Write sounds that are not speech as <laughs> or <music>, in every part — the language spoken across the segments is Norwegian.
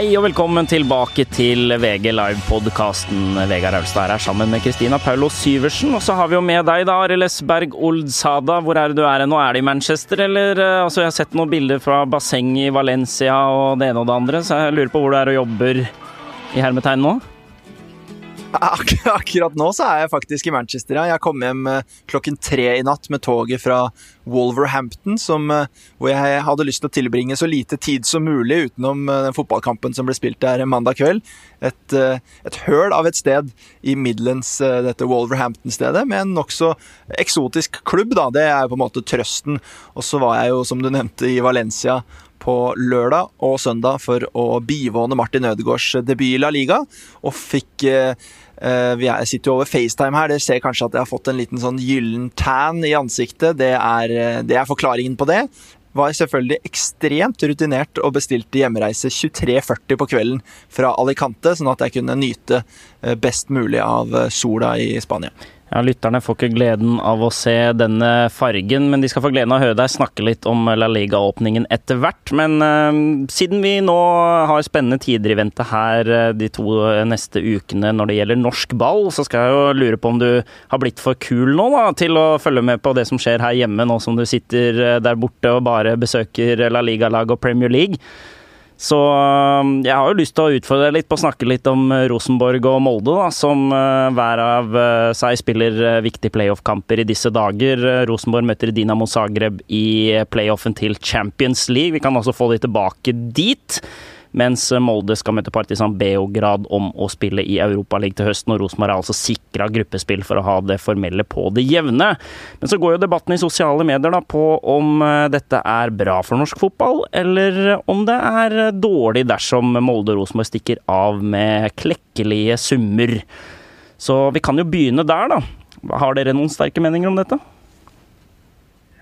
Hei og velkommen tilbake til VG Live-podkasten. Vegard Aulstad er sammen med Kristina Paulo Syversen. Og så har vi jo med deg, da, Arild Esberg Oldsada. Hvor er det du er nå? Er det i Manchester, eller? eh, Altså, jeg har sett noen bilder fra basseng i Valencia og det ene og det andre, så jeg lurer på hvor du er og jobber i hermetegn nå? <laughs> Ak akkurat nå så er jeg faktisk i Manchester. Ja. Jeg kom hjem eh, klokken tre i natt med toget fra Wolverhampton, som, eh, hvor jeg hadde lyst til å tilbringe så lite tid som mulig utenom eh, den fotballkampen som ble spilt der mandag kveld. Et, et høl av et sted i Midlands, dette Wolverhampton-stedet, med en nokså eksotisk klubb. da, Det er på en måte trøsten. Og så var jeg jo, som du nevnte, i Valencia på lørdag og søndag for å bivåne Martin Ødegaards debut i La Liga, og fikk eh, vi er- sitter jo over FaceTime her, dere ser kanskje at jeg har fått en liten sånn gyllen tan i ansiktet. Det er, eh, det er forklaringen på det. Var selvfølgelig ekstremt rutinert og bestilte hjemreise 23.40 på kvelden fra Alicante, sånn at jeg kunne nyte eh, best mulig av eh, sola i Spania. Ja, Lytterne får ikke gleden av å se denne fargen, men de skal få gleden av å høre deg snakke litt om La Liga-åpningen etter hvert. Men eh, siden vi nå har spennende tider i vente her eh, de to neste ukene når det gjelder norsk ball, så skal jeg jo lure på om du har blitt for kul nå da, til å følge med på det som skjer her hjemme, nå som du sitter eh, der borte og bare besøker La Liga-lag og Premier League. Så øh, jeg har jo lyst til å utfordre deg litt på å snakke litt om øh, Rosenborg og Molde, da, som øh, hver av øh, seg spiller viktige playoff-kamper i disse dager. Rosenborg møter Dinamo Zagreb i playoffen til Champions League. Vi kan også få de tilbake dit. Mens øh, Molde skal møte Partisan Beograd om å spille i Europaligaen til høsten. Og Rosenborg er altså sikra gruppespill for å ha det formelle på det jevne. Men så går jo debatten i sosiale medier da på om eh, dette er bra for norsk fotball, eller om det er eh, dårlig dersom Molde og Rosenborg stikker av med klekkelige summer. Så vi kan jo begynne der, da. Har dere noen sterke meninger om dette?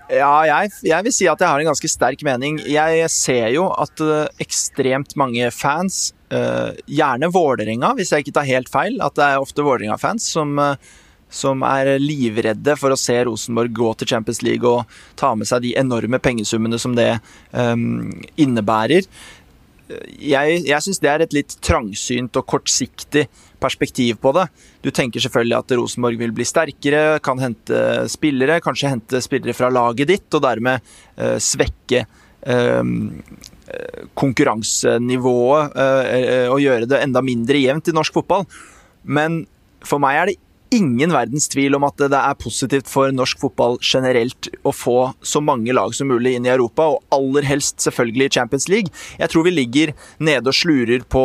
Ja, jeg, jeg vil si at jeg har en ganske sterk mening. Jeg ser jo at eh, ekstremt mange fans, eh, gjerne Vålerenga, hvis jeg ikke tar helt feil, at det er ofte Vålerenga-fans som, eh, som er livredde for å se Rosenborg gå til Champions League og ta med seg de enorme pengesummene som det um, innebærer. Jeg, jeg syns det er et litt trangsynt og kortsiktig perspektiv på det. Du tenker selvfølgelig at Rosenborg vil bli sterkere, kan hente spillere, kanskje hente spillere fra laget ditt, og dermed eh, svekke eh, konkurransenivået eh, og gjøre det enda mindre jevnt i norsk fotball. Men for meg er det ingen verdens tvil om at det er positivt for norsk fotball generelt å få så mange lag som mulig inn i Europa, og aller helst selvfølgelig i Champions League. Jeg tror vi ligger nede og slurer på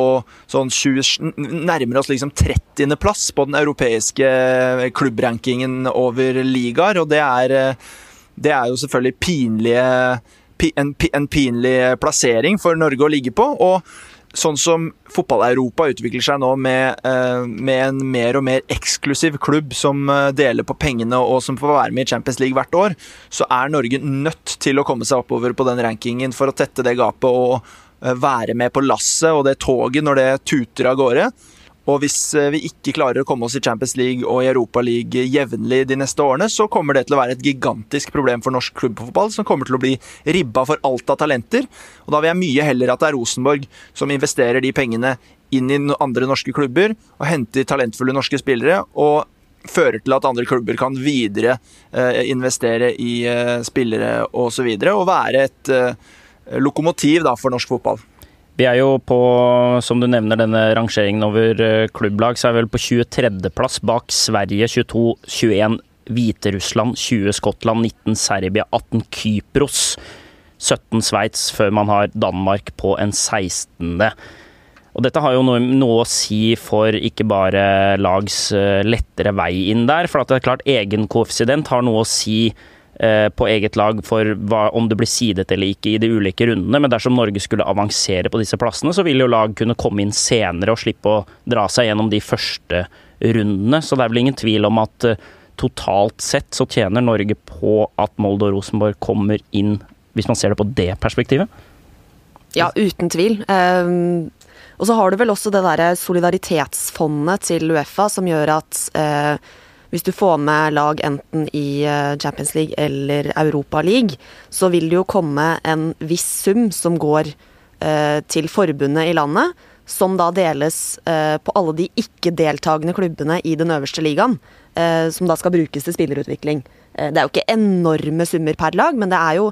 sånn 20, nærmer oss liksom 30. plass på den europeiske klubbrankingen over ligaer, og det er, det er jo selvfølgelig pinlige en, en pinlig plassering for Norge å ligge på. og sånn som fotball-Europa utvikler seg nå med, eh, med, en mer og mer eksklusiv klubb som eh, deler på pengene og som får være med i Champions League hvert år, så er Norge nødt til å komme seg oppover på den rankingen for å tette det gapet og eh, være med på lasset og det toget når det tuter av gårde. Og hvis vi ikke klarer å komme oss i Champions League og i Europa League jevnlig de neste årene, så kommer det til å være et gigantisk problem for norsk klubbfotball, som kommer til å bli ribba for alt av talenter. Og da vil jeg mye heller at det er Rosenborg som investerer de pengene inn i andre norske klubber og henter talentfulle norske spillere. og fører til at andre klubber kan videre eh, investere i eh, spillere osv. Og, så videre, og være et eh, lokomotiv da, for norsk fotball. Vi er jo på, som du nevner, denne rangeringen over klubblag, så er vi vel på 23.-plass bak Sverige 22-21, Hviterussland 20, Skottland 19, Serbia 18, Kypros 17, Sveits, før man har Danmark på en 16. Og dette har jo noe, noe, å si for ikke bare lags lettere vei inn der, for det er klart egenkoeffisient har noe å si på eget lag for hva, om det blir sidet eller ikke i de ulike rundene. Men dersom Norge skulle avansere på disse plassene, så vil jo lag kunne komme inn senere og slippe å dra seg gjennom de første rundene. Så det er vel ingen tvil om at uh, totalt sett så tjener Norge på at Molde og Rosenborg kommer inn, hvis man ser det på det perspektivet? Ja, uten tvil. Um, og så har du vel også det derre solidaritetsfondet til Uefa som gjør at uh, hvis du får med lag enten i Champions League eller Europa League, så vil det jo komme en viss sum som går eh, til forbundet i landet, som da deles eh, på alle de ikke-deltakende klubbene i den øverste ligaen. Eh, som da skal brukes til spillerutvikling. Eh, det er jo ikke enorme summer per lag, men det er jo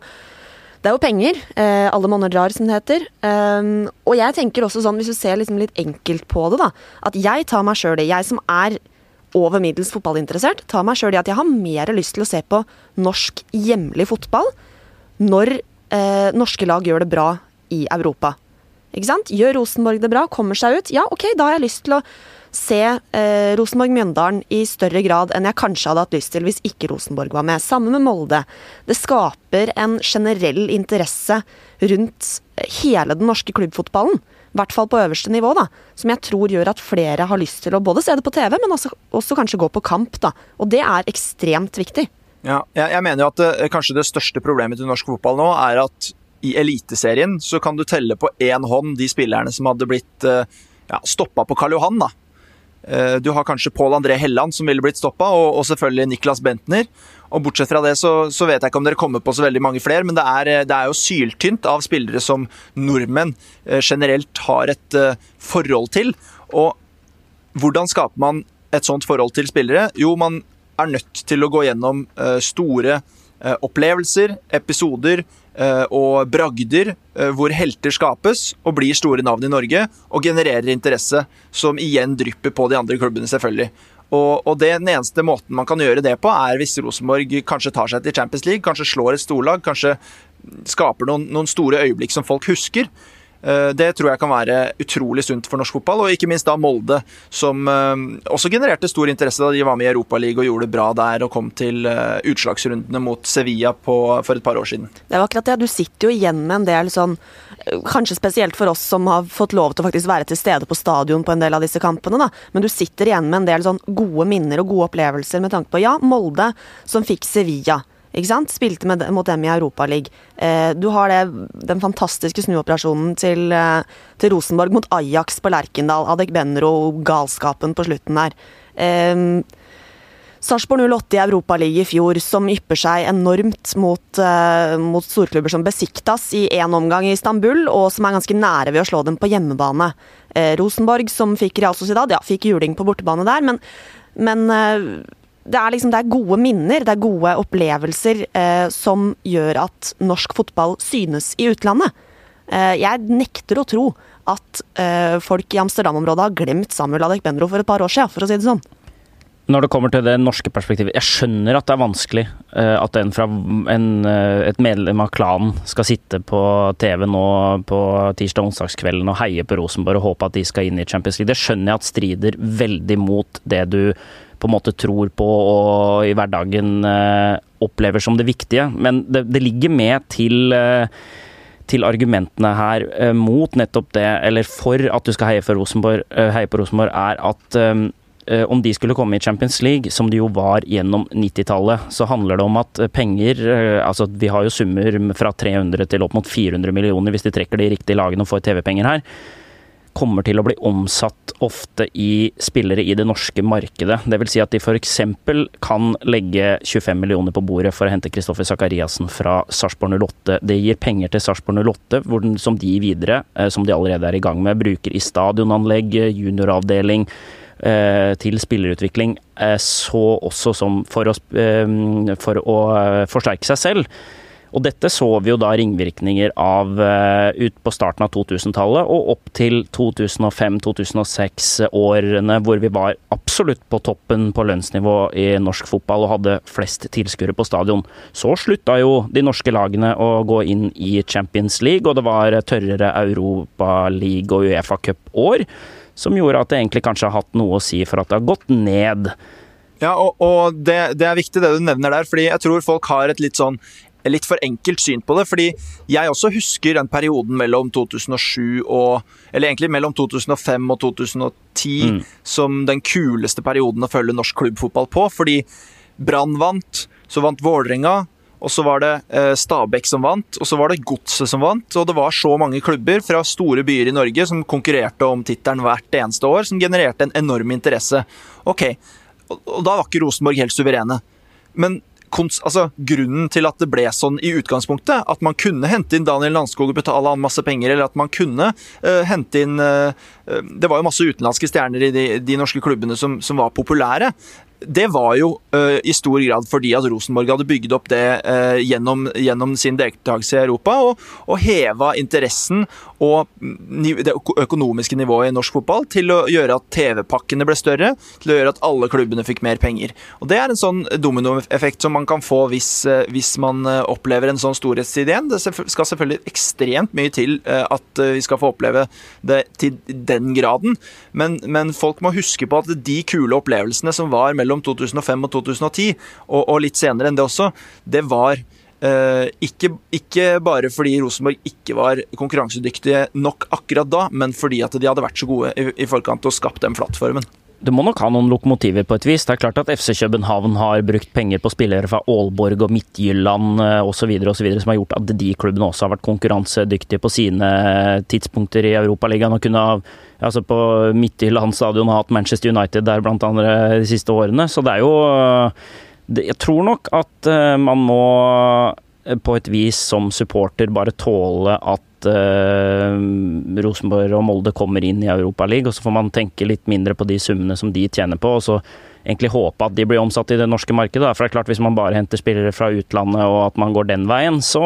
det er jo penger. Eh, alle monner drar, som det heter. Um, og jeg tenker også sånn, hvis du ser liksom litt enkelt på det, da, at jeg tar meg sjøl i Jeg som er over middels fotballinteressert, tar meg sjøl i at jeg har mer lyst til å se på norsk hjemlig fotball når eh, norske lag gjør det bra i Europa. Ikke sant? Gjør Rosenborg det bra, kommer seg ut, ja ok, da har jeg lyst til å se eh, Rosenborg-Mjøndalen i større grad enn jeg kanskje hadde hatt lyst til hvis ikke Rosenborg var med. Samme med Molde. Det skaper en generell interesse rundt hele den norske klubbfotballen. I hvert fall på øverste nivå, da. Som jeg tror gjør at flere har lyst til å både se det på TV, men også, også kanskje gå på kamp. da. Og det er ekstremt viktig. Ja, jeg, jeg mener jo at det, eh, kanskje det største problemet til norsk fotball nå er at i Eliteserien så kan du telle på én hånd de spillerne som hadde blitt eh, ja, stoppa på Karl Johan. da. Eh, du har kanskje Pål André Helland som ville blitt stoppa, og, og, selvfølgelig Niklas Bentner. Og Bortsett fra det så, så, vet jeg ikke om dere kommer på så veldig mange flere, men det er, eh, det er jo syltynt av spillere som nordmenn generelt har et forhold til. Og hvordan skaper man et sånt forhold til spillere? Jo, man er nødt til å gå gjennom store opplevelser, episoder, Eh, og bragder eh, hvor helter skapes og blir store navn i Norge, og genererer interesse, som igjen drypper på de andre klubbene, selvfølgelig. Og, og det, Den eneste måten man kan gjøre det på, er hvis Rosenborg kanskje tar seg til Champions League, kanskje slår et storlag, kanskje skaper noen, noen store øyeblikk som folk husker. Eh, det tror jeg kan være utrolig sunt for norsk fotball, og ikke minst da Molde, som eh, også genererte stor interesse da de var med i Europaligaen og gjorde det bra der og kom til eh, utslagsrundene mot Sevilla på, for et par år siden. Det var akkurat det, du sitter jo igjen med en del sånn Kanskje spesielt for oss som har fått lov til å faktisk være til stede på stadion på en del av disse kampene, da. Men du sitter igjen med en del sånn gode minner og gode opplevelser med tanke på ja, Molde som fikk Sevilla. Ikke sant? Spilte med, mot dem i Europaligaen. Eh, du har det, den fantastiske snuoperasjonen til, eh, til Rosenborg mot Ajax på Lerkendal. Adek Benro-galskapen på slutten der. Eh, Sarpsborg 08 i Europaligaen i fjor, som ypper seg enormt mot, uh, mot storklubber som Besiktas i én omgang i Istanbul, og som er ganske nære ved å slå dem på hjemmebane. Uh, Rosenborg, som fikk Real Sociedad, ja, fikk juling på bortebane der, men, men uh, det er, liksom, det er gode minner, det er gode opplevelser eh, som gjør at norsk fotball synes i utlandet. Eh, jeg nekter å tro at eh, folk i Amsterdam-området har glemt Samuel Adekbenro for et par år siden, for å si det sånn. Når det kommer til det norske perspektivet, jeg skjønner at det er vanskelig uh, at en fra en, uh, et medlem av klanen skal sitte på TV nå på tirsdag- og onsdagskvelden og heie på Rosenborg og håpe at de skal inn i Champions League. Det skjønner jeg at strider veldig mot det du på en måte tror på og i hverdagen uh, opplever som det viktige. Men det, det ligger med til til argumentene her mot nettopp det, eller for at du skal heie, for Rosenborg, heie på Rosenborg, er at Eh, om de skulle komme i Champions League, som de jo var gjennom 90-tallet, så handler det om at eh, penger eh, Altså, vi har jo summer fra 300 til opp mot 400 millioner hvis de trekker de riktige lagene og får TV-penger her. Kommer til å bli omsatt ofte i spillere i det norske markedet. Dvs. Si at de f.eks. kan legge 25 millioner på bordet for å hente Kristoffer Sakariassen fra Sarpsborg 08. Det gir penger til Sarpsborg 08, som de videre, som de allerede er i gang med, bruker i stadionanlegg, junioravdeling Eh, til spillerutvikling, eh, så også som for å, eh, for å forsterke seg selv. Og dette så vi jo da ringvirkninger av ut på starten av 2000-tallet og opp til 2005-2006-årene hvor vi var absolutt på toppen på lønnsnivå i norsk fotball og hadde flest tilskuere på stadion. Så slutta jo de norske lagene å gå inn i Champions League, og det var tørrere Europa-league og Uefa-cup-år som gjorde at det egentlig kanskje har hatt noe å si for at det har gått ned. Ja, og, og det, det, er viktig det du nevner der, fordi jeg tror folk har et litt sånn litt for enkelt syn på det. fordi jeg også husker den perioden mellom 2007 og Eller egentlig mellom 2005 og 2010 mm. som den kuleste perioden å følge norsk klubbfotball på. Fordi Brann vant, så vant Vålerenga, og så var det eh, Stabæk som vant, og så var det Godset som vant. Og det var så mange klubber fra store byer i Norge som konkurrerte om tittelen hvert eneste år, som genererte en enorm interesse. Ok, og da var ikke Rosenborg helt suverene. Men altså, grunnen til at det ble sånn i utgangspunktet. At man kunne hente inn Daniel Landskog og betale han masse penger, eller at man kunne uh, hente inn uh, Det var jo masse utenlandske stjerner i de, de norske klubbene som, som var populære det var jo uh, i stor grad fordi at Rosenborg hadde bygd opp det uh, gjennom, gjennom, sin deltakelse i Europa, og, og heva interessen og det økonomiske nivået i norsk fotball til å gjøre at TV-pakkene ble større, til å gjøre at alle klubbene fikk mer penger. Og Det er en sånn dominoeffekt som man kan få hvis, uh, hvis man opplever en sånn storhetstid igjen. Det skal selvfølgelig ekstremt mye til at vi skal få oppleve det til den graden, men, men folk må huske på at de kule opplevelsene som var mellom mellom 2005 og 2010, og, og litt senere enn det også, det var Uh, ikke, ikke, bare fordi Rosenborg ikke var konkurransedyktige nok akkurat da, men fordi at de hadde vært så gode i, i forkant og skapt den plattformen det må nok ha noen lokomotiver på et vis. Det er klart at FC København har brukt penger på spillere fra Aalborg og Midtjylland osv. osv. som har gjort at de klubbene også har vært konkurransedyktige på sine tidspunkter i Europaligaen. og kunne ha altså På Midtjylland stadion hatt Manchester United der blant andre de siste årene. Så det er jo Jeg tror nok at eh, man må eh, på et vis som supporter bare tåle at uh, Rosenborg og Molde kommer inn i Europaligaen, og så får man tenke litt mindre på de summene som de tjener på. og så egentlig håpe at de blir omsatt i det norske markedet. For det er klart Hvis man bare henter spillere fra utlandet og at man går den veien, så,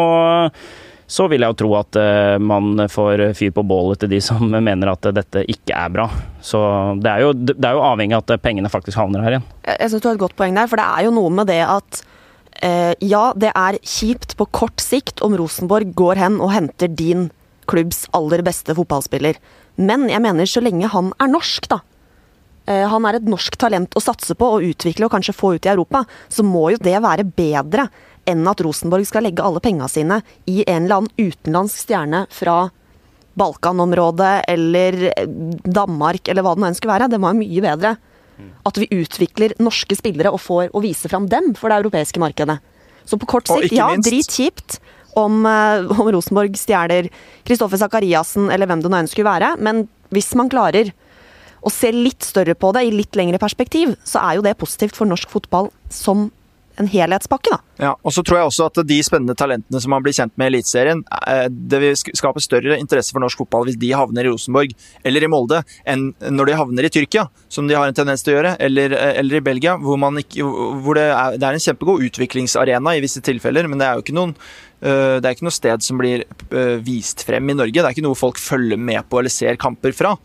så vil jeg jo tro at uh, man får fyr på bålet til de som <laughs> mener at dette ikke er bra. Så det er jo, det er jo avhengig av at pengene faktisk havner her igjen. Jeg synes du har et godt poeng der, for det er jo noe med det at eh, ja, det er kjipt på kort sikt om Rosenborg går hen og henter din klubbs aller beste fotballspiller. Men jeg mener så lenge han er norsk, da. Eh, han er et norsk talent å satse på og utvikle og kanskje få ut i Europa. Så må jo det være bedre enn at Rosenborg skal legge alle penga sine i en eller annen utenlandsk stjerne fra Balkanområdet eller eh, Danmark eller hva det nå enn skulle være. Det må jo mye bedre at vi utvikler norske spillere og får å vise fram dem for det europeiske markedet. Så på kort sikt, ja, dritkjipt om, uh, om Rosenborg stjeler Kristoffer Sakariassen eller hvem det nå enn skulle være, men hvis man klarer å se litt større på det i litt lengre perspektiv, så er jo det positivt for norsk fotball som en helhetspakke, da. Ja, og så tror jeg også at de spennende talentene som man blir kjent med i Eliteserien, eh, det vil skape større interesse for norsk fotball hvis de havner i Rosenborg eller i Molde, enn når de havner i Tyrkia, som de har en tendens til å gjøre, eller, eh, eller i Belgia, hvor, ikke, hvor det, er, det, er, en kjempegod utviklingsarena i visse tilfeller, men det er jo ikke noen eh, det er ikke noe sted som blir vist frem i Norge. Det er ikke noe folk følger med på eller ser kamper fra.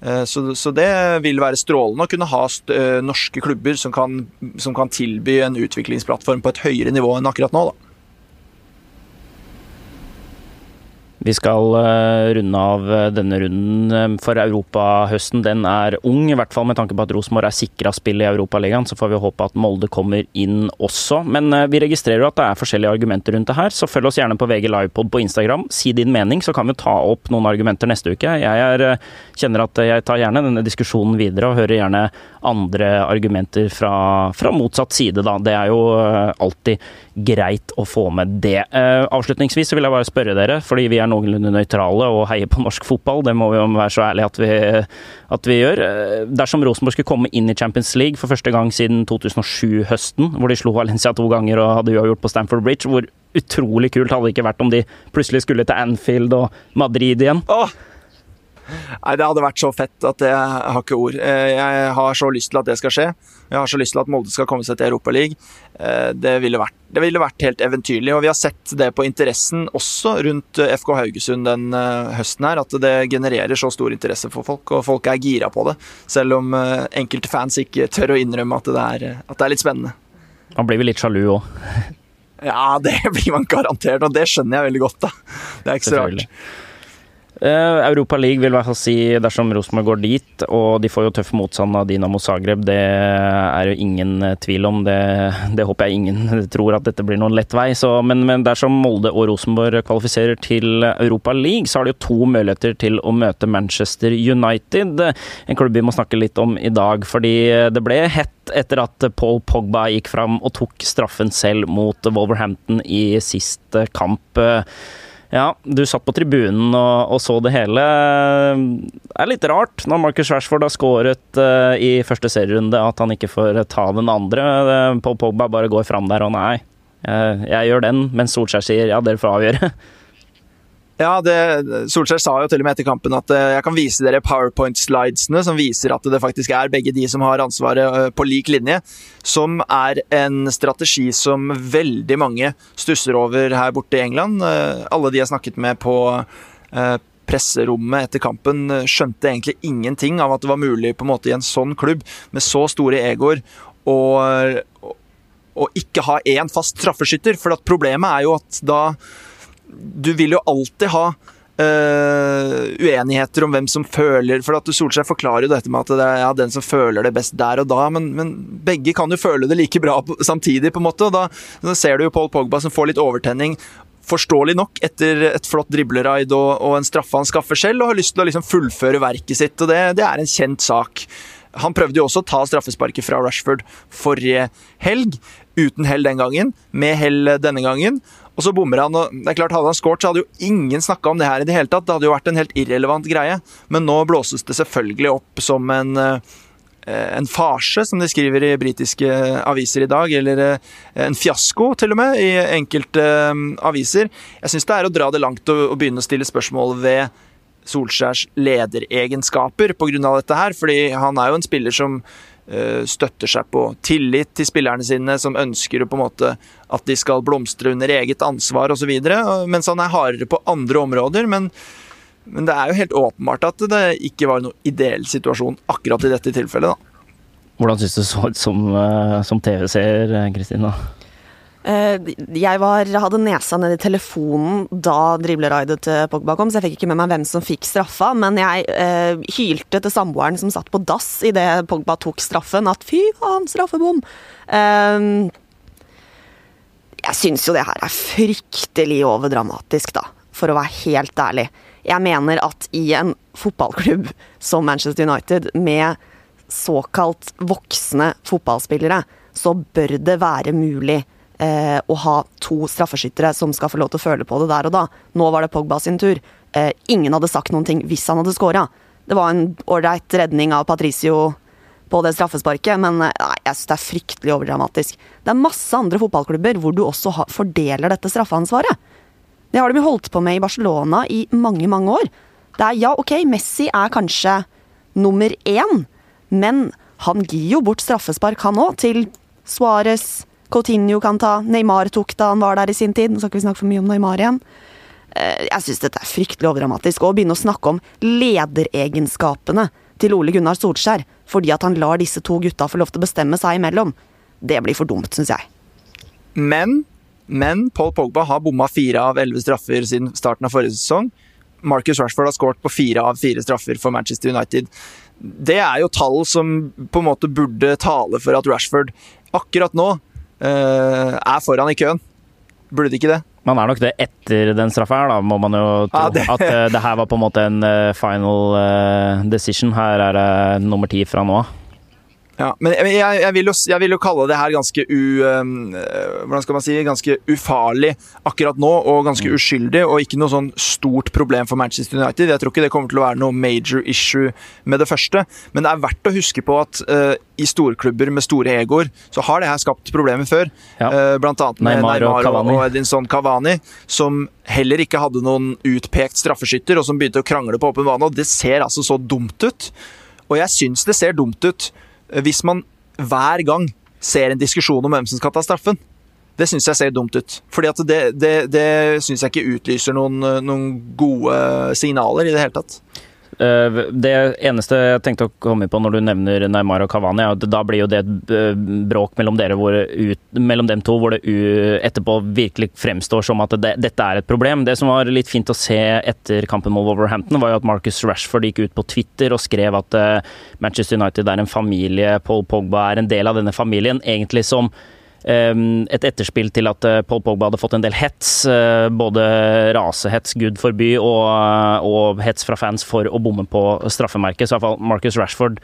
Eh, så, så, det vil være strålende å kunne ha eh, norske klubber som kan, som kan, tilby en utviklingsplattform på et høyere nivå enn akkurat nå. Da. Vi skal uh, runde av uh, denne runden um, for europahøsten. Den er ung, i hvert fall med tanke på at Rosenborg er sikra spill i Europaligaen. Så får vi håpe at Molde kommer inn også. Men vi registrerer at det er forskjellige argumenter rundt det her, så følg oss gjerne på VG Livepod på Instagram. Si din mening, så kan vi ta opp noen argumenter neste uke. Jeg er, kjenner at jeg tar gjerne denne diskusjonen videre, og hører gjerne andre argumenter fra, fra motsatt side, da. Det er jo alltid greit å få med det. Avslutningsvis så vil jeg bare spørre dere, fordi vi er noenlunde nøytrale og heier på norsk fotball. Det må vi jo være så ærlige at vi, at vi gjør. Dersom Rosenborg skulle komme inn i Champions League for første gang siden 2007-høsten, hvor de slo Valencia to ganger og hadde uavgjort på Stamford Bridge, hvor utrolig kult hadde det ikke vært om de plutselig skulle til Anfield og Madrid igjen? Åh, Nei, Det hadde vært så fett at jeg har ikke ord. Eh, jeg har så lyst til at det skal skje. Jeg har så lyst til at Molde skal komme seg til Europaligaen. Eh, det, ville vært, det ville vært helt eventyrlig. Og vi har sett det på interessen også rundt eh, FK Haugesund den høsten her, at det genererer så stor interesse for folk, og folk er gira på det. Selv om enkelte fans ikke tør å innrømme at det er, at det er litt spennende. Man blir vel litt sjalu òg? Ja, det blir man garantert, og det skjønner jeg veldig godt. da. Det er ikke så rart. Uh, Europa League vil i hvert fall si dersom Rosenborg går dit, og de får jo tøff motstand av Dinamo Zagreb, det er jo ingen eh, tvil om. Det, det håper jeg ingen <laughs> tror at dette blir noen lett vei. Så, men, men, dersom Molde og Rosenborg kvalifiserer til Europa League, så har de jo to muligheter til å møte Manchester United. En klubb vi må snakke litt om i dag, fordi det ble hett etter at Paul Pogba gikk fram og tok straffen selv mot Wolverhampton i siste kamp. Ja, du satt på tribunen og, og, så det hele. Det er litt rart når Marcus Rashford har skåret uh, i første serierunde, at han ikke får ta den andre. Paul Pogba bare går fram der og nei, uh, jeg gjør den, mens Solskjær sier ja, dere får avgjøre. <laughs> Ja, det, Solskjær sa jo til og med etter kampen at eh, jeg kan vise dere powerpoint-slidesene som viser at det faktisk er begge de som har ansvaret eh, på lik linje. Som er en strategi som veldig mange stusser over her borte i England. Eh, alle de jeg snakket med på presserommet etter kampen, skjønte egentlig ingenting av at det var mulig på en måte i en sånn klubb med så store egoer å ikke ha én fast straffeskytter. For problemet er jo at da du vil jo alltid ha Uh, uenigheter om hvem som føler For at Solskjær forklarer jo dette med at det er ja, den som føler det best der og da, men, men, begge kan jo føle det like bra samtidig, på en måte. og Da, da ser du jo Paul Pogba som får litt overtenning. Forståelig nok, etter et flott dribleraid og, og, en straffe han skaffer selv, og har lyst til å liksom fullføre verket sitt. og det, det er en kjent sak. Han prøvde jo også å ta straffesparket fra Rashford forrige helg, uten hell den gangen, med hell denne gangen. Og så bommer han. og det er klart Hadde han skåret, så hadde jo ingen snakka om det her i det hele tatt. Det hadde jo vært en helt irrelevant greie. Men nå blåses det selvfølgelig opp som en eh, en farse, som de skriver i britiske aviser i dag, eller eh, en fiasko, til og med, i enkelte eh, aviser. Jeg syns det er å dra det langt å, begynne å stille spørsmål ved Solskjærs lederegenskaper pga. dette her, fordi han er jo en spiller som Eh, støtter seg på tillit til spillerne sine, som ønsker på en måte at de skal blomstre under eget ansvar osv., mens han er hardere på andre områder. Men, men, det er jo helt åpenbart at det ikke var noen ideell situasjon akkurat i dette tilfellet. Da. Hvordan syns du så ut som, eh, som TV-seer, Kristina? Eh, jeg var, hadde nesa nedi telefonen da dribleraidet til Pogba kom, så jeg fikk ikke med meg hvem som fikk straffa, men jeg eh, hylte til samboeren som satt på dass idet Pogba tok straffen, at fy faen, straffebom! Eh, jeg syns jo det her er fryktelig overdramatisk, da, for å være helt ærlig. Jeg mener at i en fotballklubb som Manchester United, med såkalt voksne fotballspillere, så bør det være mulig eh, å ha to straffeskyttere som skal få lov til å føle på det der og da. Nå var det Pogba sin tur. Eh, ingen hadde sagt noen ting hvis han hadde scora. Det var en ålreit redning av Patricio på det straffesparket, men eh, nei, jeg synes det er fryktelig overdramatisk. Det er masse andre fotballklubber hvor du også har, fordeler dette straffeansvaret. Det har de holdt på med i Barcelona i mange, mange år. Det er ja, ok, Messi er kanskje nummer én, men han gir jo bort straffespark, han òg, til Suárez, Coutinho kan ta. Neymar tok da han var der i sin tid. Nå skal ikke vi snakke for mye om Neymar igjen. Eh, jeg syns dette er fryktelig overdramatisk. Å begynne å snakke om lederegenskapene til Ole Gunnar Solskjær fordi at han lar disse to gutta få lov til å bestemme seg imellom, det blir for dumt, syns jeg. Men, men Paul Pogba har bomma fire av elleve straffer siden starten av forrige sesong. Marcus Rashford har skåret på fire av fire straffer for Manchester United. Det er jo tall som på en måte burde tale for at Rashford akkurat nå er foran i køen. Burde det ikke det? Man er nok det etter den straffa her, da, må man jo tro. Ja, det. At uh, det her var på en måte en uh, final uh, decision. Her er det nummer ti fra nå av. Ja, men jeg, jeg, vil jo, jeg, vil jo, kalle det her ganske u... Um, hvordan skal man si? Ganske ufarlig akkurat nå, og ganske mm. uskyldig. Og ikke noe sånn stort problem for Manchester United. Jeg tror ikke det kommer til å være noe major issue med det første. Men det er verdt å huske på at uh, i storklubber med store egoer, så har det her skapt problemer før. Ja. Uh, blant annet med Neymar, Neymar og, og, Edinson Cavani, som heller ikke hadde noen utpekt straffeskytter, og som begynte å krangle på åpen bane. Og det ser altså så dumt ut. Og jeg syns det ser dumt ut hvis man hver gang ser en diskusjon om hvem som skal ta straffen. Det syns jeg ser dumt ut. Fordi det, det, det syns jeg ikke utlyser noen, noen gode signaler i det hele tatt. Eh, det eneste jeg tenkte å komme på når du nevner Neymar og Kavani, er at da blir jo det et eh, bråk mellom, dere ut, mellom dem to, hvor det etterpå virkelig fremstår som at det, dette er et problem. Det som var litt fint å se etter kampen mot Wolverhampton, var jo at Marcus Rashford gikk ut på Twitter og skrev at eh, Manchester United er en familie, Paul Pogba er en del av denne familien, egentlig som et etterspill til at eh, Paul Pogba hadde fått en del hets. Eh, både rasehets, gud forby, og, og hets fra fans for å bomme på straffemerket. Så i hvert fall Marcus Rashford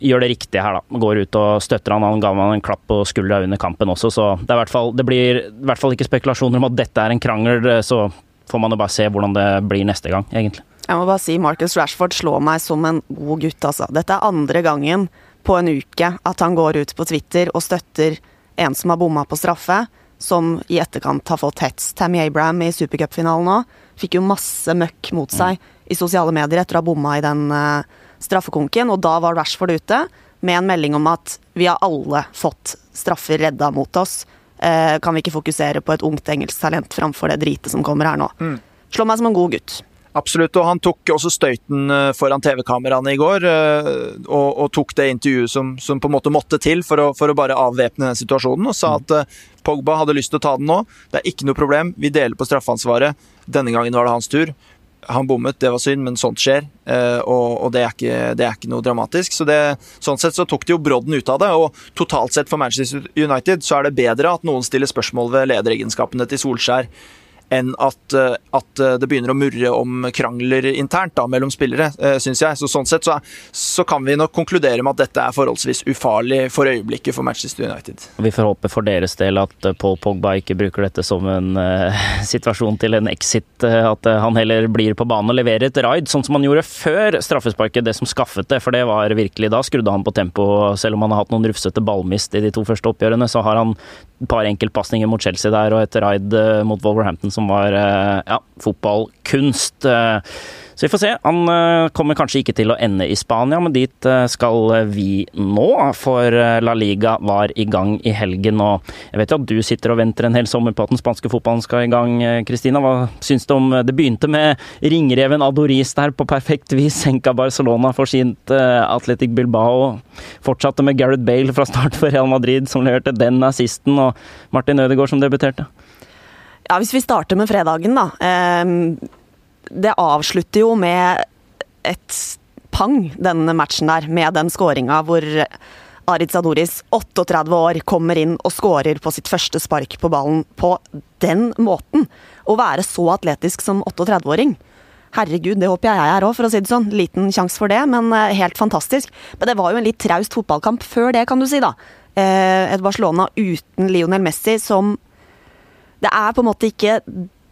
gjør det riktige her, da. Går ut og støtter han. Han ga han en klapp på skuldra under kampen også, så det, er hvert fall, det blir i hvert fall ikke spekulasjoner om at dette er en krangel. Så får man jo bare se hvordan det blir neste gang, egentlig. Jeg må bare si Marcus Rashford slår meg som en god gutt, altså. Dette er andre gangen på en uke at han går ut på Twitter og støtter en som har bomma på straffe, som i etterkant har fått hets. Tammy Abraham i supercupfinalen nå fikk jo masse møkk mot seg i sosiale medier etter å ha bomma i den uh, straffekonken, og da var Rashford ute med en melding om at vi har alle fått straffer redda mot oss. Uh, kan vi ikke fokusere på et ungt engelsk talent framfor det dritet som kommer her nå? Mm. Slår meg som en god gutt. Absolutt, og han tok også støyten eh, foran TV-kameraene i går. Og, og, tok det intervjuet som, som, på en måte måtte til for å, for å bare avvæpne den situasjonen, og sa mm. at Pogba hadde lyst til å ta den nå. Det er ikke noe problem, vi deler på straffansvaret. Denne gangen var det hans tur. Han bommet, det var synd, men sånt skjer. Eh, og, og det, er ikke, det, er ikke, noe dramatisk. Så det, sånn sett så tok de jo brodden ut av det. Og totalt sett for Manchester United så er det bedre at noen stiller spørsmål ved lederegenskapene til Solskjær enn at, eh, at, eh, det begynner å murre om krangler internt da, mellom spillere, eh, syns jeg. Så sånn sett så, så, kan vi nok konkludere med at dette er forholdsvis ufarlig for øyeblikket for Manchester United. Vi får håpe for deres del at Paul Pogba ikke bruker dette som en uh, <laughs> situasjon til en exit. At han heller blir på banen og leverer et raid, sånn som han gjorde før straffesparket, det som skaffet det. For det var virkelig Da skrudde han på tempo, selv om han har hatt noen rufsete ballmist i de to første oppgjørene, så har han et par enkeltpasninger mot Chelsea der og et raid mot Wolverhampton som var eh, ja, fotballkunst. Eh, så vi får se. Han eh, kommer kanskje ikke til å ende i Spania, men dit skal vi nå. For La Liga var i gang i helgen, og jeg vet jo at du sitter og venter en hel sommer på at den spanske fotballen skal i gang. Kristina, hva syns du om Det begynte med ringreven Adoris der på perfekt vis. Senka Barcelona for sint Atletic Bilbao. Fortsatte med Gareth Bale fra start for Real Madrid, som leverte den assisten, og Martin Ødegaard som debuterte. Ja, Hvis vi starter med fredagen, da. Ehm, det avslutter jo med et pang, denne matchen der, med den skåringa hvor Aritz Adoris, 38 år, kommer inn og skårer på sitt første spark på ballen på den måten. Å være så atletisk som 38-åring. Herregud, det håper jeg jeg er òg, for å si det sånn. Liten sjanse for det, men eh, helt fantastisk. Men det var jo en litt traust fotballkamp før det, kan du si, da. Eh, et Barcelona uten Lionel Messi som det er på en måte ikke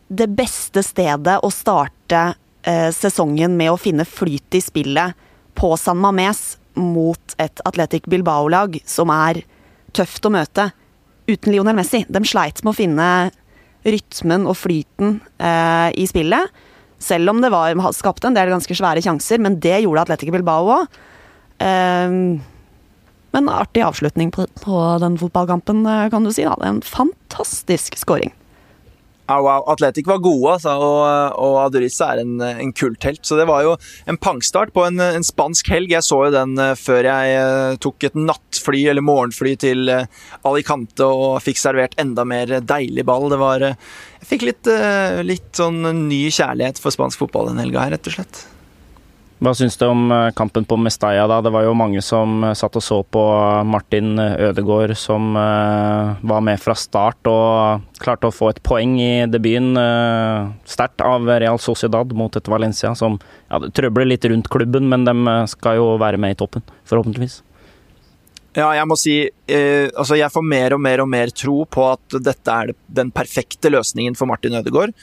det beste stedet å starte eh, sesongen med å finne flyt i spillet på San Mames mot et Atletic Bilbao-lag som er tøft å møte uten Lionel Messi. De sleit med å finne rytmen og flyten eh, i spillet. Selv om det var skapte en del ganske svære sjanser, men det gjorde Atletic Bilbao òg. Eh, men artig avslutning på, på, den fotballkampen, eh, kan du si. da. En fantastisk scoring. Ja, wow. Atletic var gode, altså, og, og Adurissa er en, en kulthelt. Så det var jo en pangstart på en, en, spansk helg. Jeg så jo den uh, før jeg uh, tok et nattfly eller morgenfly til uh, Alicante og fikk servert enda mer deilig ball. Det var Jeg fikk litt, litt sånn ny kjærlighet for spansk fotball den helga her, rett og slett. Hva syns du om eh, kampen på Mestalla, da? Det var jo mange som eh, satt og så på Martin Ødegaard, som var med fra start og klarte å få et poeng i debuten. Sterkt av Real Sociedad mot et Valencia som ja, trøbler litt rundt klubben, men de skal jo være med i toppen, forhåpentligvis. Ja, jeg må si eh, altså jeg får mer og mer og mer tro på at dette er den perfekte løsningen for Martin Ødegaard.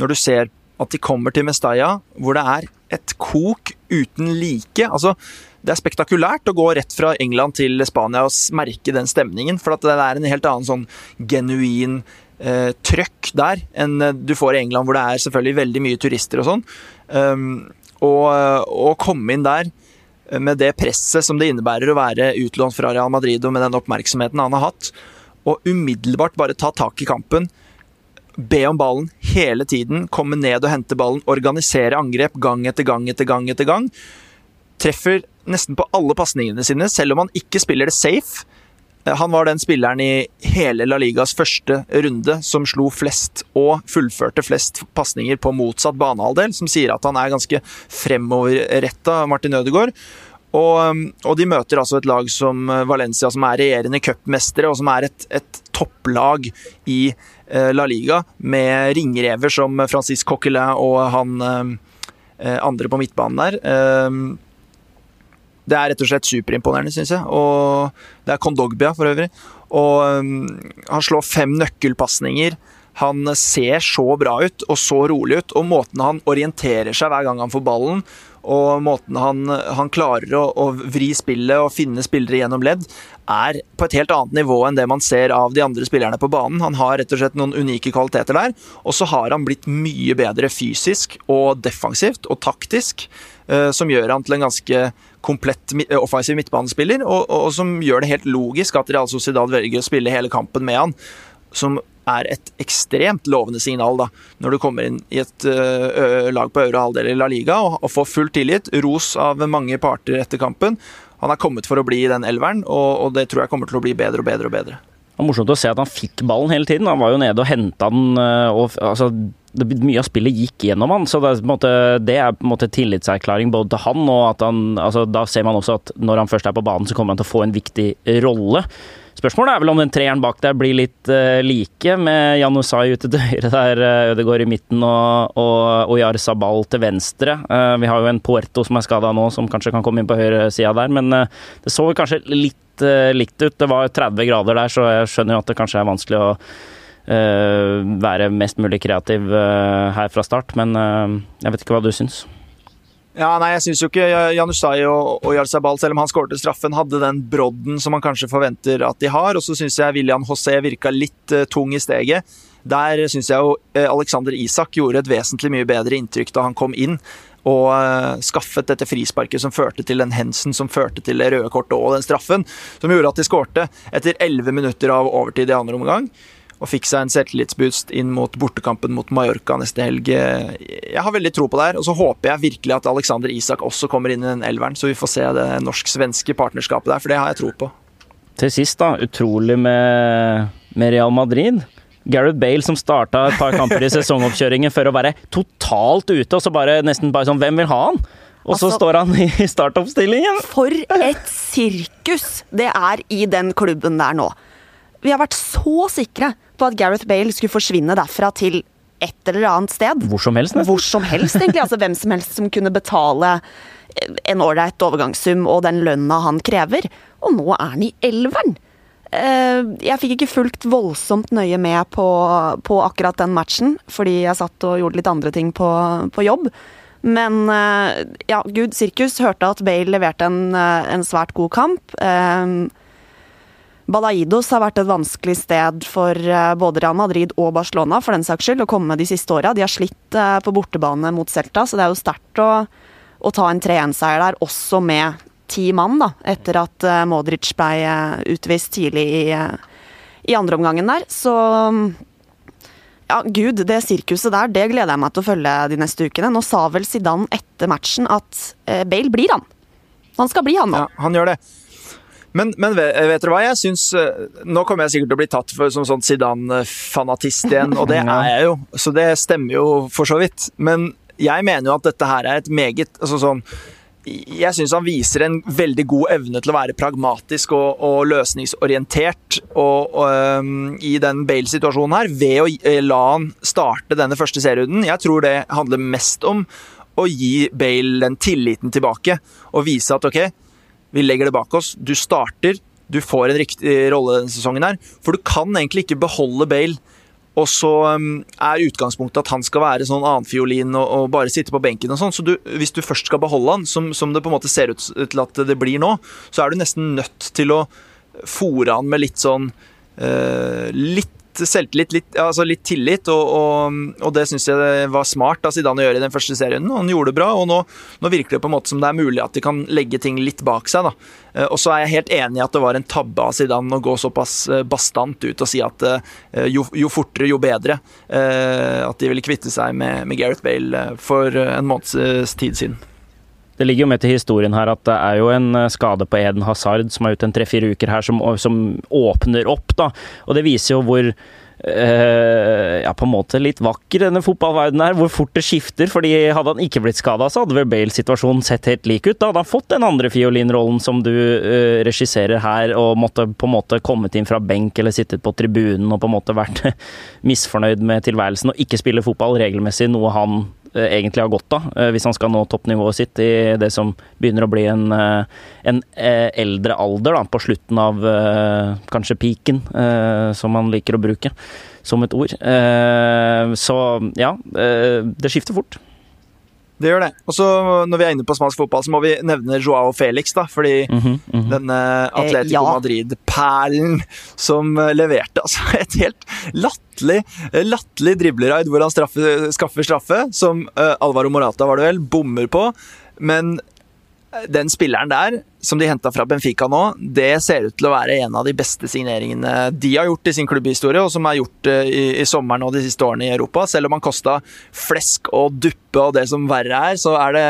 Når du ser at de kommer til Mestalla, hvor det er et kok uten like. Altså, det er spektakulært å gå rett fra England til Spania og merke den stemningen, for det er en helt annen sånn genuin eh, trøkk der enn eh, du får i England, hvor det er selvfølgelig veldig mye turister og sånn. Um, og å komme inn der eh, med det presset som det innebærer å være utlånt fra Real Madrid, og med den oppmerksomheten han har hatt, og umiddelbart bare ta tak i kampen be om ballen hele tiden, komme ned og hente ballen, organisere angrep gang etter gang etter gang etter gang. Treffer nesten på alle pasningene sine, selv om han ikke spiller det safe. Eh, han var den spilleren i hele La Ligas første runde som slo flest og fullførte flest pasninger på motsatt banehalvdel, som sier at han er ganske fremoverretta, Martin Ødegaard. Og, um, og, de møter altså et lag som uh, Valencia, som er regjerende cupmestere, og som er et, et topplag i uh, La Liga, med ringrever som Francis Coquelin og han uh, andre på midtbanen der. Det er rett og slett superimponerende, syns jeg. Og det er Kondogbia, for øvrig. Og han slår fem nøkkelpasninger. Han ser så bra ut og så rolig ut, og måten han orienterer seg hver gang han får ballen, og måten han, han klarer å, å, vri spillet og finne spillere gjennom ledd, er på et helt annet nivå enn det man ser av de andre spillerne på banen. Han har rett og slett noen unike kvaliteter der, og så har han blitt mye bedre fysisk og defensivt og taktisk, eh, som gjør han til en ganske komplett offensiv midtbanespiller, og, og, som gjør det helt logisk at Real Sociedad velger å spille hele kampen med han. Som er et ekstremt lovende signal da, når du kommer inn i et uh, lag på øvre halvdel i La Liga og, og får full tillit, ros av mange parter etter kampen. Han er kommet for å bli i den elveren, og, og det tror jeg kommer til å bli bedre og bedre og bedre. Det var morsomt å se at han fikk ballen hele tiden. Han var jo nede og henta den. Og, altså, det, mye av spillet gikk gjennom han, så det er, på en måte, det er på en måte tillitserklæring både til han og at han altså, Da ser man også at når han først er på banen, så kommer han til å få en viktig rolle. Spørsmålet er vel om den treeren bak der blir litt uh, like, med Janusai ute til høyre der, uh, Ødegaard i midten og, og Oyar Sabal til venstre. Uh, vi har jo en Puerto som er skada nå, som kanskje kan komme inn på høyresida der, men det så kanskje litt likt ut. Det var 30 grader der, så jeg skjønner at det kanskje er vanskelig å være mest mulig kreativ her fra start, men jeg vet ikke hva du syns? Ja, nei, Jeg syns jo ikke Janusai og, og Jarzabal, selv om han skårte straffen, hadde den brodden som man kanskje forventer at de har. Og så syns jeg William José virka litt uh, tung i steget. Der syns jeg jo uh, Alexander Isak gjorde et vesentlig mye bedre inntrykk da han kom inn. Og uh, skaffet dette frisparket som førte til den hensen som førte til det røde kortet og den straffen, som gjorde at de skårte etter elleve minutter av overtid i andre omgang og fikk seg en selvtillitsboost inn mot bortekampen mot Mallorca neste helg. Jeg har veldig tro på det her, og så håper jeg virkelig at Alexander Isak også kommer inn i den elveren, så vi får se det norsk-svenske partnerskapet der, for det har jeg tro på. Til sist, da. Utrolig med, med Real Madrid. Gareth Bale som starta et par kamper i sesongoppkjøringen for å være totalt ute, og så bare nesten bare sånn Hvem vil ha han? Og så altså, står han i startoppstillingen! For et sirkus det er i den klubben der nå. Vi har vært så sikre på at Gareth Bale skulle forsvinne derfra til et eller annet sted. Hvor som helst, nesten. Hvor som helst, egentlig. Altså hvem som helst som kunne betale en ålreit overgangssum og den lønna han krever. Og nå er han i elveren! Eh, jeg fikk ikke fulgt voldsomt nøye med på, på, akkurat den matchen, fordi jeg satt og gjorde litt andre ting på, på jobb. Men eh, ja, gud, sirkus hørte at Bale leverte en, eh, en svært god kamp. Balaidos har vært et vanskelig sted for eh, både Real Madrid og Barcelona for den saks skyld å komme de siste åra. De har slitt eh, på bortebane mot Celta, så det er jo sterkt å, å ta en 3-1-seier der, også med ti mann, da, etter at eh, Modric ble utvist tidlig i, i andre omgangen der. Så ja, gud, det sirkuset der, det gleder jeg meg til å følge de neste ukene. Nå sa vel Zidane etter matchen at Bale blir han. Han skal bli han nå. Ja, han gjør det. Men, men vet, vet dere hva, jeg syns eh, Nå kommer jeg sikkert til å bli tatt for, som sånn Zidane-fanatist igjen, og det <laughs> er jeg jo, så det stemmer jo for så vidt. Men jeg mener jo at dette her er et meget altså sånn jeg syns han viser en veldig god evne til å være pragmatisk og, og løsningsorientert og, og, um, i den Bale-situasjonen her, ved å eh, la han starte denne første serierunden. Jeg tror det handler mest om å gi Bale den tilliten tilbake og vise at ok, vi legger det bak oss. Du starter, du får en riktig rolle denne sesongen her. For du kan egentlig ikke beholde Bale. Og så um, er utgangspunktet at han skal være sånn annenfiolin og, og bare sitte på benken og sånn. Så du, hvis du først skal beholde han, som, som, det på en måte ser ut til at det blir nå, så er du nesten nødt til å fòre han med litt sånn uh, Litt selvtillit, litt, altså litt tillit, og, og, og det syns jeg var smart av Zidane å gjøre i den første serien. og Han gjorde det bra, og nå, nå, virker det på en måte som det er mulig at de kan legge ting litt bak seg. da. Eh, og så er jeg helt enig i at det var en tabbe av Zidane å gå såpass eh, bastant ut og si at eh, jo, jo fortere, jo bedre. At de ville kvitte seg med, med Gareth Bale for en måneds tid siden. Det ligger jo med til historien her at det er jo en eh, skade på Eden Hazard som er ute en tre-fire uker her, som, som, åpner opp, da. Og det viser jo hvor Uh, ja, på en måte litt vakker, denne fotballverdenen her, hvor fort det skifter. fordi Hadde han ikke blitt skada, så hadde vel Bale-situasjonen sett helt lik ut. Da hadde han fått den andre fiolinrollen som du uh, regisserer her, og måtte på en måte kommet inn fra benk eller sittet på tribunen og på en måte vært <laughs> misfornøyd med tilværelsen og ikke spille fotball regelmessig, noe han egentlig har godt av, eh, hvis han skal nå toppnivået sitt i det som begynner å bli en, eh, en eldre alder, da, på slutten av kanskje peaken, som han liker å bruke. som et ord. Eh, så ja, eh, det skifter fort. Det gjør det. Og så Når vi er inne på spansk fotball, så må vi nevne Joao Felix. da, Fordi mm -hmm, mm -hmm. denne Atletico eh, ja. Madrid-perlen som leverte altså <laughs> et helt latterlig latterlig dribleraid hvor han straffe, skaffer straffe, som uh, Alvaro Morata var det vel, bommer på. Men den spilleren der, som de henta fra Benfica nå, det ser ut til å være en av de beste signeringene de har gjort i sin klubbhistorie, og som er gjort eh, i, i sommeren og de siste årene i Europa. Selv om han kosta flesk og duppe og det som verre er, så er det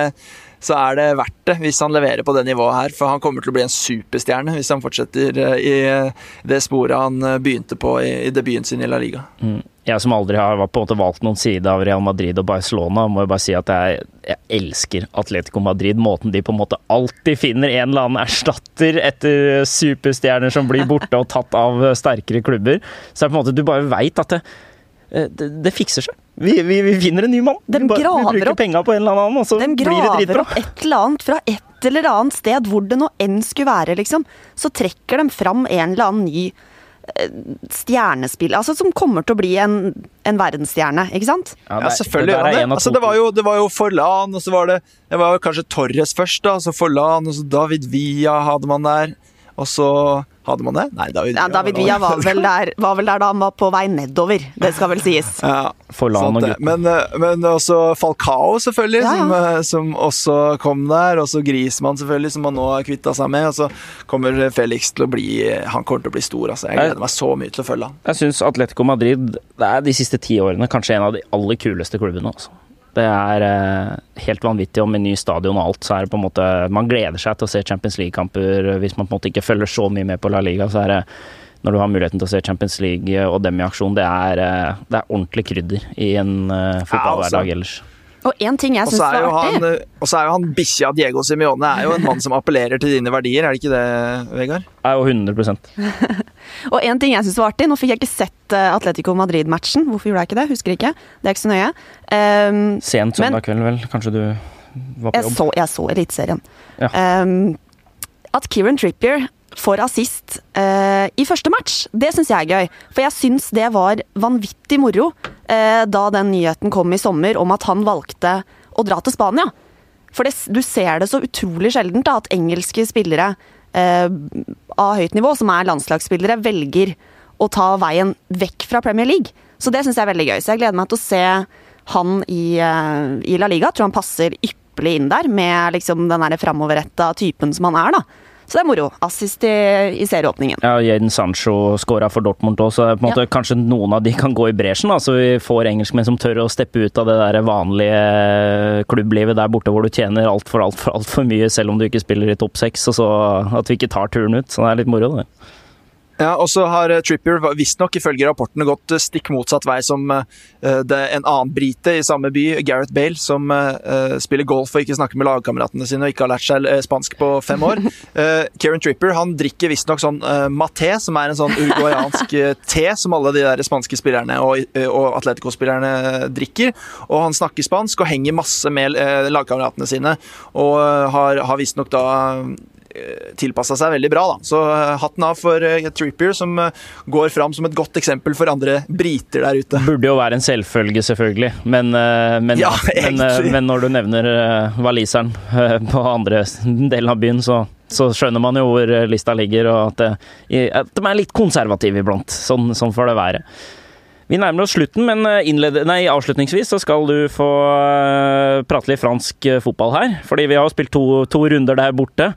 så er det verdt det hvis han leverer på det nivået her. For han kommer til å bli en superstjerne hvis han fortsetter eh, i det sporet han eh, begynte på i, debuten sin i La Liga. Mm. Jeg som aldri har på en måte valgt noen side av Real Madrid og Barcelona, må jo bare si at jeg, jeg, elsker Atletico Madrid. Måten de på en måte alltid finner en eller annen erstatter etter superstjerner som blir borte og tatt av sterkere klubber. Så er det på en måte du bare veit at det, eh, det, det fikser seg. Vi, vi, vi, finner en ny mann. De vi, vi bruker penga på en eller annen, og så de blir det dritbra. opp et eller annet fra et eller annet sted, hvor det nå enn skulle være, liksom. Så trekker de fram en eller annen ny eh, stjernespill, altså som kommer til å bli en, en verdensstjerne, ikke sant? Ja, ja selvfølgelig gjør det. Altså, det, var jo, det var jo Forlan, og så var det, det var kanskje Torres først, da. Så Forlan, og så David Villa hadde man der. Og så hadde man det? Nei, David ja, David Villa var, vel der, var, vel der, da han var på vei nedover. Det skal vel sies. <laughs> Ja, men, eh, men, også Falcao, selvfølgelig, ja, ja. Som, eh, som, også kom der. Og så Grismann, selvfølgelig, som han nå har kvitta seg med. Og så kommer Felix til å bli Han kommer til å bli stor, altså. Jeg gleder meg så mye til å følge han. Jeg syns Atletico Madrid det er de siste ti årene kanskje en av de aller kuleste klubbene. Også. Det er eh, helt vanvittig, og med ny stadion og alt, så er det på en måte Man gleder seg til å se Champions League-kamper. Hvis man på en måte ikke følger så mye med på La Liga, så er det når du har muligheten til å se Champions League og dem i aksjon, det er, eh, det er ordentlig krydder i en uh, fotballhverdag ellers. Og en ting jeg syns var artig eh, Og så er jo han bikkja Diego Simione er jo en mann som <laughs> appellerer til dine verdier, er det ikke det, Vegard? Er jo 100 <laughs> Og en ting jeg syns var artig, nå fikk jeg ikke sett eh, Atletico Madrid-matchen. Hvorfor gjorde jeg ikke det? Husker ikke. Det er ikke så nøye. Um, Sent søndag kveld, vel? Kanskje du var på jobb? Jeg så, jeg så Eliteserien. Ja. Um, at Kieran Trippier får assist uh, i første match, det syns jeg er gøy. For jeg syns det var vanvittig moro uh, da den nyheten kom i sommer om at han valgte å dra til Spania. For det, du ser det så utrolig sjeldent da, at engelske spillere av høyt nivå, som er landslagsspillere, velger å ta veien vekk fra Premier League. Så det syns jeg er veldig gøy. Så jeg gleder meg til å se han i, i La Liga. Jeg tror han passer ypperlig inn der, med liksom den framoverretta typen som han er. da. Så det er moro. Assist i, i serieåpningen. Ja, Jaden Sancho skåra for Dortmund òg, så måte, ja. kanskje noen av de kan gå i bresjen. Så vi får engelskmenn som tør å steppe ut av det der vanlige klubblivet der borte hvor du tjener altfor, alt for mye selv om du ikke spiller i topp seks, og så at vi ikke tar turen ut. Så det er litt moro, det. Ja, og så har eh, Trippier visstnok ifølge rapportene gått eh, stikk motsatt vei som uh, det, en annen brite i samme by, Gareth Bale, som uh, spiller golf og ikke snakker med lagkameratene sine og ikke har lært seg spansk på fem år. Uh, <laughs> Kieran Trippier han drikker visstnok sånn uh, maté, som er en sånn uruguayansk <laughs> te som alle de der spanske spillerne og, og Atletico-spillerne drikker. Og han snakker spansk og henger masse med lagkameratene sine, og har, har visstnok da Eh, tilpassa seg veldig bra. Da. Så eh, hatten av for uh, Trippier, som går fram som et godt eksempel for andre briter der ute. Burde jo være en selvfølge, selvfølgelig, men, men, ja, <laughs> men, men når du nevner waliseren på andre <laughs> delen av byen, så, så, skjønner man jo hvor lista ligger, og at, at de er litt konservative iblant. Sånn, sånn får det være. Vi nærmer oss slutten, men eh, nei, avslutningsvis så skal du få uh, prate litt fransk uh, fotball her. Fordi vi har jo spilt to, to, runder der borte.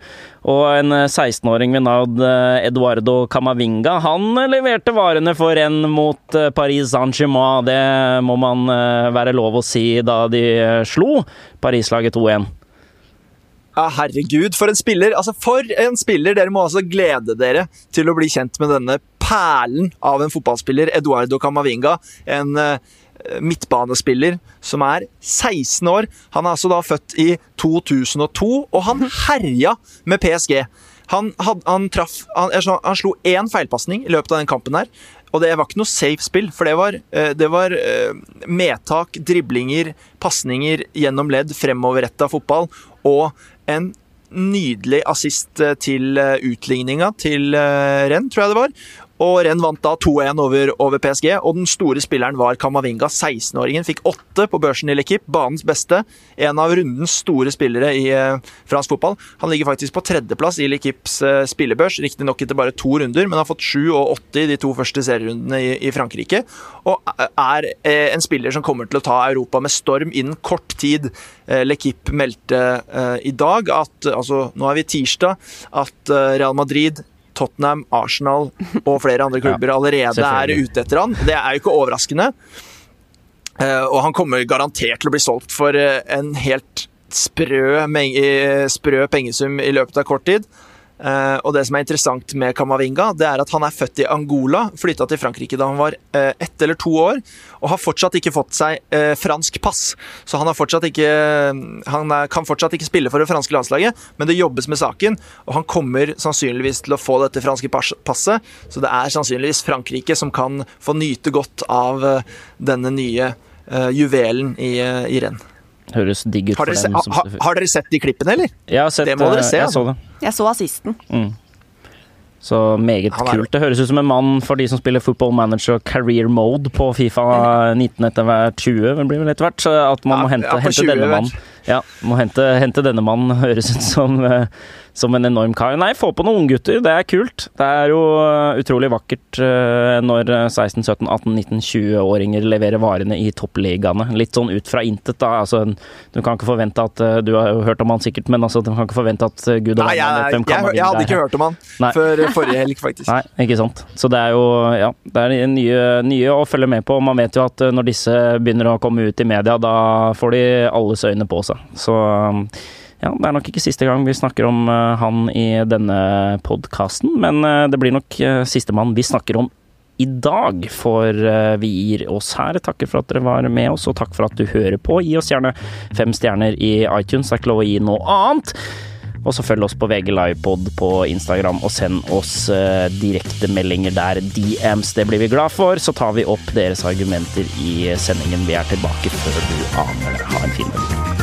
Og en 16-åring ved navn Eduardo Camavinga, han leverte varene for en mot Paris Saint-Germain. Det må man være lov å si da de slo Paris-laget 2-1. Ja, herregud, for en spiller! Altså, for en spiller! Dere må altså glede dere til å bli kjent med denne perlen av en fotballspiller, Eduardo Camavinga. En uh, midtbanespiller som er 16 år. Han er altså da født i 2002, og han herja med PSG. Han, had, han, traff, han, han slo én feilpasning i løpet av den kampen her. Og det var ikke noe safe spill, for det var, eh, det var eh, medtak, driblinger, pasninger gjennom ledd, fremoverretta fotball og en nydelig assist eh, til eh, utligninga til eh, renn, tror jeg det var. Og Renn vant da 2-1 over, over, PSG. Og den store spilleren var Kamavinga, 16-åringen. Fikk åtte på børsen i Lekip, banens beste. En av rundens store spillere i eh, fransk fotball. Han ligger faktisk på tredjeplass i Lekips eh, spillebørs, riktignok etter bare to runder, men har fått 7 og åtte i de to første serierundene i, i, Frankrike. Og er eh, en spiller som kommer til å ta Europa med storm innen kort tid. Eh, Lekip meldte eh, i dag at altså, nå er vi tirsdag, at eh, Real Madrid Tottenham, Arsenal og flere andre <laughs> klubber allerede er ute etter han. Det er jo ikke overraskende. Uh, og han kommer garantert til å bli solgt for uh, en helt sprø, sprø pengesum i løpet av kort tid. Uh, og det som er interessant med Kamavinga, det er at han er født i Angola, flytta til Frankrike da han var uh, ett eller to år, og har fortsatt ikke fått seg uh, fransk pass. Så han, fortsatt ikke, han kan fortsatt ikke spille for det franske landslaget, men det jobbes med saken, og han kommer sannsynligvis til å få dette franske passet, så det er sannsynligvis Frankrike som kan få nyte godt av denne nye juvelen i, i renn. Høres digg ut for dem. Se, Ha, har dere sett de klippene, eller? Jeg har sett, det må dere se. Jeg så altså. det. Jeg så assisten. Mm. Så meget er... kult. Det høres ut som en mann for de som spiller football manager career mode på Fifa 19 etter hvert 20, det blir vel etter hvert. At man må hente, ja, hente denne mannen. Ja, må hente, hente denne mannen, <laughs> høres ut som uh, som en enorm kar. Nei, få på noen unggutter, det er kult. Det er jo uh, utrolig vakkert uh, når 16-, 17-, 18-, 19-, 20-åringer leverer varene i toppligaene. Litt sånn ut fra intet, da. Altså, du kan ikke forvente at Du har jo hørt om han sikkert, men altså, du kan ikke forvente at Gud og Nei, jeg, jeg, jeg, jeg, hadde ikke hørt om han Nei. før forrige helg, faktisk. <laughs> Nei, ikke sant. Så det er jo ja, det er nye, nye å følge med på. Man vet jo at når disse begynner å komme ut i media, da får de alles øyne på seg. Så ja, det er nok ikke siste gang vi snakker om uh, han i denne podkasten, men uh, det blir nok uh, sistemann vi snakker om i dag, for vi gir oss her. Takker for at dere var med oss, og takk for at du hører på. Gi oss gjerne fem stjerner i iTunes, det er ikke lov å gi noe annet. Og så følg oss på VG Livepod på Instagram, og send oss direktemeldinger der. DMs, det blir vi glad for. Så tar vi opp deres argumenter i sendingen. Vi er tilbake før du aner.